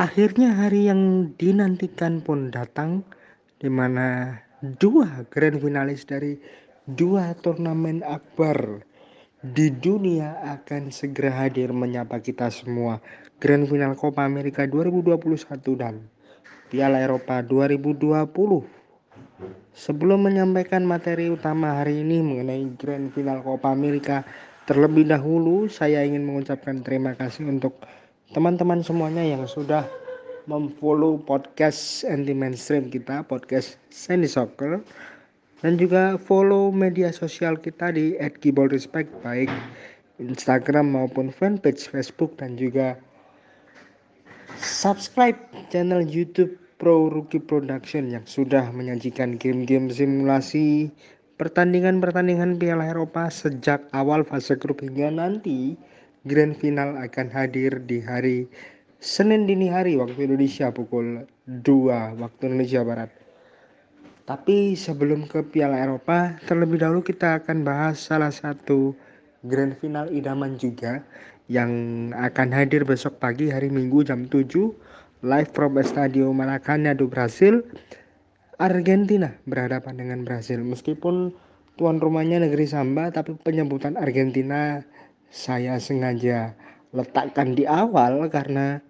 Akhirnya hari yang dinantikan pun datang di mana dua grand finalis dari dua turnamen akbar di dunia akan segera hadir menyapa kita semua. Grand Final Copa America 2021 dan Piala Eropa 2020. Sebelum menyampaikan materi utama hari ini mengenai Grand Final Copa America, terlebih dahulu saya ingin mengucapkan terima kasih untuk teman-teman semuanya yang sudah memfollow podcast anti mainstream kita podcast Sandy Soccer dan juga follow media sosial kita di @gibolrespect baik Instagram maupun fanpage Facebook dan juga subscribe channel YouTube Pro Rookie Production yang sudah menyajikan game-game simulasi pertandingan-pertandingan Piala Eropa sejak awal fase grup hingga nanti grand final akan hadir di hari Senin dini hari waktu Indonesia pukul 2 waktu Indonesia Barat. Tapi sebelum ke Piala Eropa, terlebih dahulu kita akan bahas salah satu grand final idaman juga yang akan hadir besok pagi hari Minggu jam 7 live from Estadio Maracanã do Brasil. Argentina berhadapan dengan Brasil meskipun tuan rumahnya negeri Samba tapi penyebutan Argentina saya sengaja letakkan di awal karena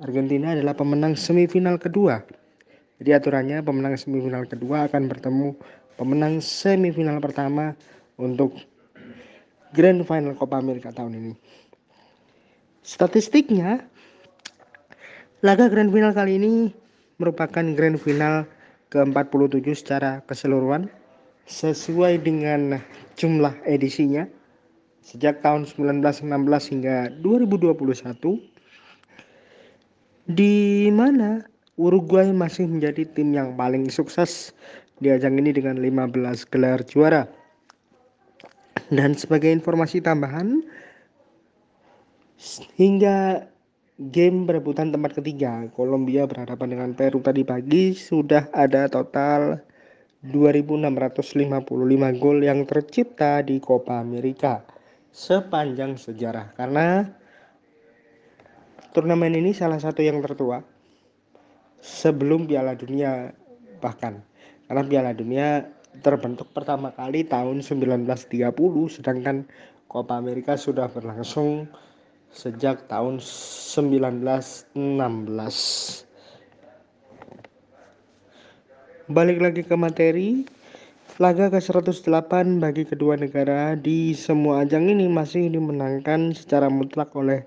Argentina adalah pemenang semifinal kedua. Jadi aturannya pemenang semifinal kedua akan bertemu pemenang semifinal pertama untuk Grand Final Copa America tahun ini. Statistiknya, laga Grand Final kali ini merupakan Grand Final ke-47 secara keseluruhan sesuai dengan jumlah edisinya sejak tahun 1916 hingga 2021 di mana Uruguay masih menjadi tim yang paling sukses di ajang ini dengan 15 gelar juara. Dan sebagai informasi tambahan hingga game perebutan tempat ketiga Kolombia berhadapan dengan Peru tadi pagi sudah ada total 2655 gol yang tercipta di Copa America sepanjang sejarah. Karena turnamen ini salah satu yang tertua sebelum Piala Dunia bahkan. Karena Piala Dunia terbentuk pertama kali tahun 1930 sedangkan Copa America sudah berlangsung sejak tahun 1916 balik lagi ke materi Laga ke-108 bagi kedua negara di semua ajang ini masih dimenangkan secara mutlak oleh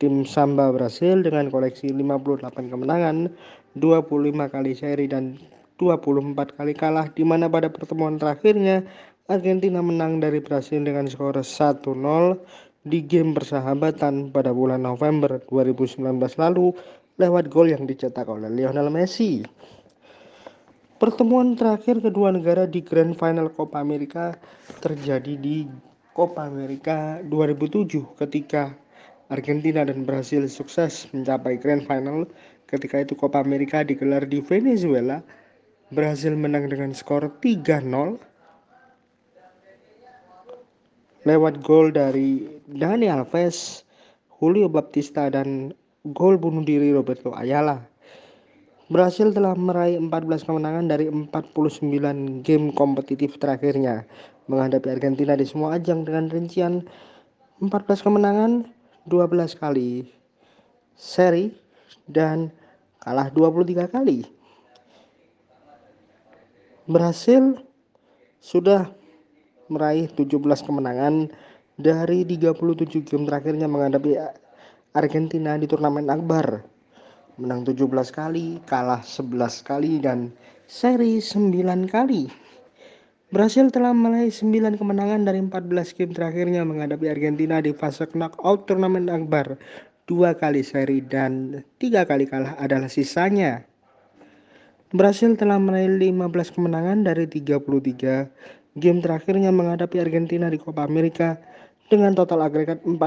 tim Samba Brasil dengan koleksi 58 kemenangan, 25 kali seri dan 24 kali kalah di mana pada pertemuan terakhirnya Argentina menang dari Brasil dengan skor 1-0 di game persahabatan pada bulan November 2019 lalu lewat gol yang dicetak oleh Lionel Messi. Pertemuan terakhir kedua negara di Grand Final Copa America terjadi di Copa America 2007 ketika Argentina dan Brasil sukses mencapai Grand Final. Ketika itu Copa America digelar di Venezuela. Brasil menang dengan skor 3-0 lewat gol dari Dani Alves, Julio Baptista dan gol bunuh diri Roberto Ayala. Brasil telah meraih 14 kemenangan dari 49 game kompetitif terakhirnya menghadapi Argentina di semua ajang dengan rincian 14 kemenangan 12 kali seri dan kalah 23 kali. Brasil sudah meraih 17 kemenangan dari 37 game terakhirnya menghadapi Argentina di turnamen akbar menang 17 kali, kalah 11 kali dan seri 9 kali. Brasil telah meraih 9 kemenangan dari 14 game terakhirnya menghadapi Argentina di fase knockout turnamen akbar. Dua kali seri dan tiga kali kalah adalah sisanya. Brasil telah meraih 15 kemenangan dari 33 game terakhirnya menghadapi Argentina di Copa America dengan total agregat 40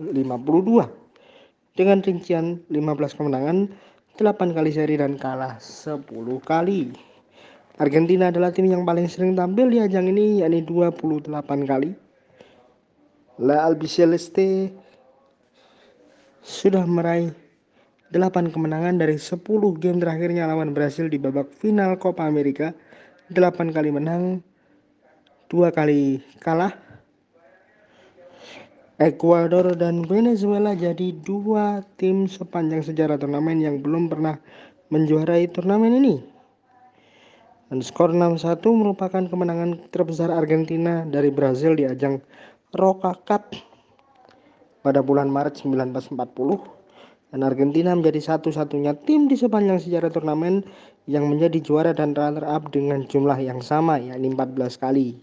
52 dengan rincian 15 kemenangan, 8 kali seri dan kalah 10 kali. Argentina adalah tim yang paling sering tampil di ajang ini yakni 28 kali. La Albiceleste sudah meraih 8 kemenangan dari 10 game terakhirnya lawan Brasil di babak final Copa America. 8 kali menang, 2 kali kalah. Ekuador dan Venezuela jadi dua tim sepanjang sejarah turnamen yang belum pernah menjuarai turnamen ini. Dan skor 6-1 merupakan kemenangan terbesar Argentina dari Brazil di ajang Roca Cup pada bulan Maret 1940 dan Argentina menjadi satu-satunya tim di sepanjang sejarah turnamen yang menjadi juara dan runner-up dengan jumlah yang sama yakni 14 kali.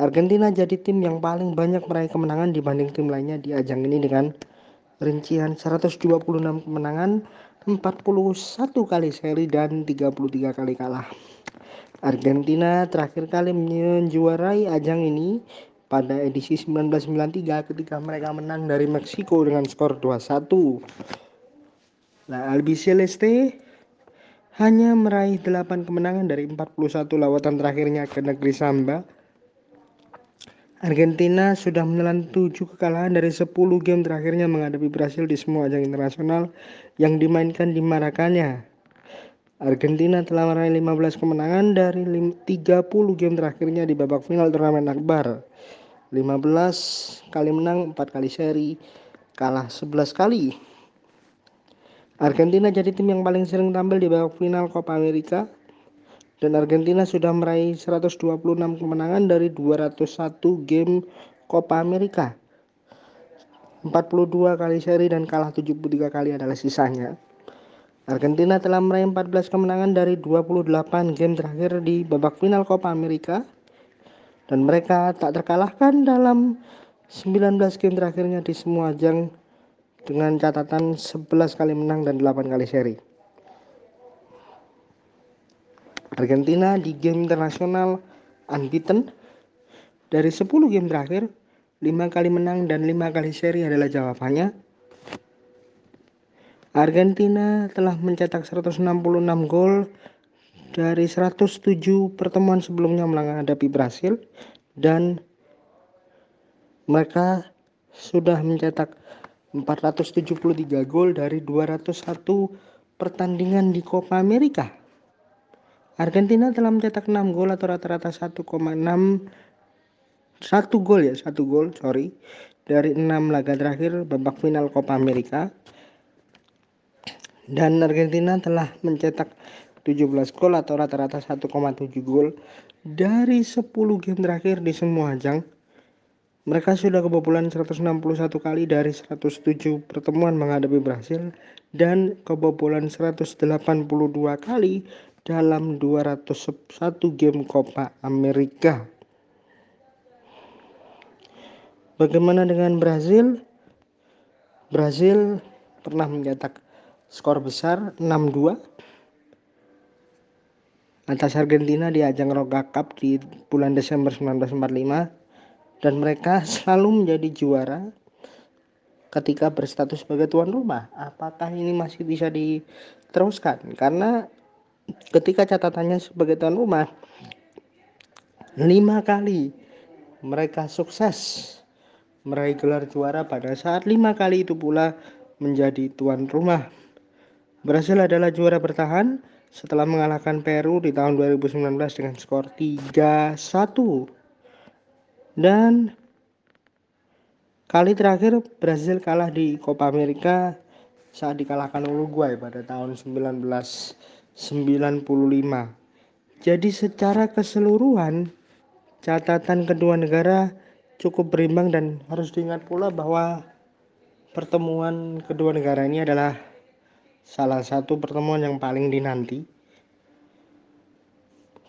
Argentina jadi tim yang paling banyak meraih kemenangan dibanding tim lainnya di ajang ini dengan rincian 126 kemenangan, 41 kali seri dan 33 kali kalah. Argentina terakhir kali menjuarai ajang ini pada edisi 1993 ketika mereka menang dari Meksiko dengan skor 2-1. Nah, Albiceleste hanya meraih 8 kemenangan dari 41 lawatan terakhirnya ke negeri Samba. Argentina sudah menelan 7 kekalahan dari 10 game terakhirnya menghadapi Brasil di semua ajang internasional yang dimainkan di Marakanya. Argentina telah meraih 15 kemenangan dari 30 game terakhirnya di babak final turnamen akbar. 15 kali menang, 4 kali seri, kalah 11 kali. Argentina jadi tim yang paling sering tampil di babak final Copa America dan Argentina sudah meraih 126 kemenangan dari 201 game Copa America. 42 kali seri dan kalah 73 kali adalah sisanya. Argentina telah meraih 14 kemenangan dari 28 game terakhir di babak final Copa America dan mereka tak terkalahkan dalam 19 game terakhirnya di semua ajang dengan catatan 11 kali menang dan 8 kali seri. Argentina di game internasional unbeaten dari 10 game terakhir 5 kali menang dan 5 kali seri adalah jawabannya. Argentina telah mencetak 166 gol dari 107 pertemuan sebelumnya menghadapi Brasil dan mereka sudah mencetak 473 gol dari 201 pertandingan di Copa America. Argentina telah mencetak 6 gol atau rata-rata 1,6 satu gol ya, satu gol, sorry, dari 6 laga terakhir babak final Copa America. Dan Argentina telah mencetak 17 gol atau rata-rata 1,7 gol dari 10 game terakhir di semua ajang. Mereka sudah kebobolan 161 kali dari 107 pertemuan menghadapi Brasil dan kebobolan 182 kali dalam 201 game Copa Amerika. Bagaimana dengan Brazil? Brazil pernah mencetak skor besar 6-2 atas Argentina di ajang Roga Cup di bulan Desember 1945 dan mereka selalu menjadi juara ketika berstatus sebagai tuan rumah. Apakah ini masih bisa diteruskan? Karena ketika catatannya sebagai tuan rumah lima kali mereka sukses meraih gelar juara pada saat lima kali itu pula menjadi tuan rumah. Brasil adalah juara bertahan setelah mengalahkan Peru di tahun 2019 dengan skor 3-1. Dan kali terakhir Brazil kalah di Copa America saat dikalahkan Uruguay pada tahun 1995. Jadi secara keseluruhan catatan kedua negara cukup berimbang dan harus diingat pula bahwa pertemuan kedua negara ini adalah salah satu pertemuan yang paling dinanti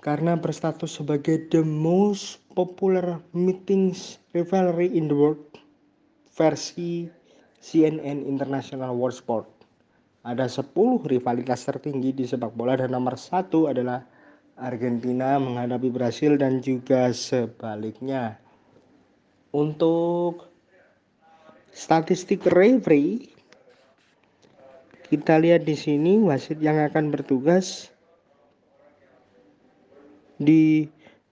karena berstatus sebagai the most popular meetings rivalry in the world versi CNN International World Sport. Ada 10 rivalitas tertinggi di sepak bola dan nomor satu adalah Argentina menghadapi Brasil dan juga sebaliknya. Untuk statistik referee kita lihat di sini wasit yang akan bertugas di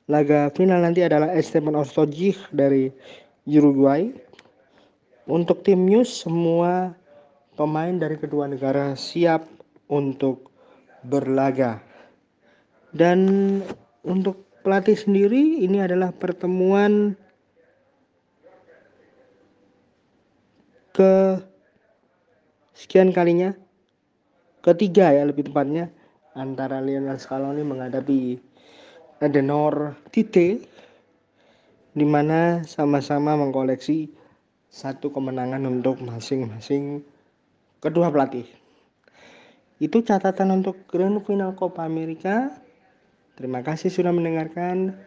laga final nanti adalah Esteban Ostojic dari Uruguay. Untuk tim News semua pemain dari kedua negara siap untuk berlaga. Dan untuk pelatih sendiri ini adalah pertemuan ke sekian kalinya ketiga ya lebih tepatnya antara Lionel Scaloni menghadapi Adenor Tite di mana sama-sama mengkoleksi satu kemenangan untuk masing-masing kedua pelatih. Itu catatan untuk Grand Final Copa America. Terima kasih sudah mendengarkan.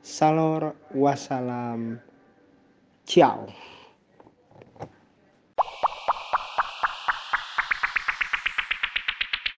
Salor wassalam. Ciao.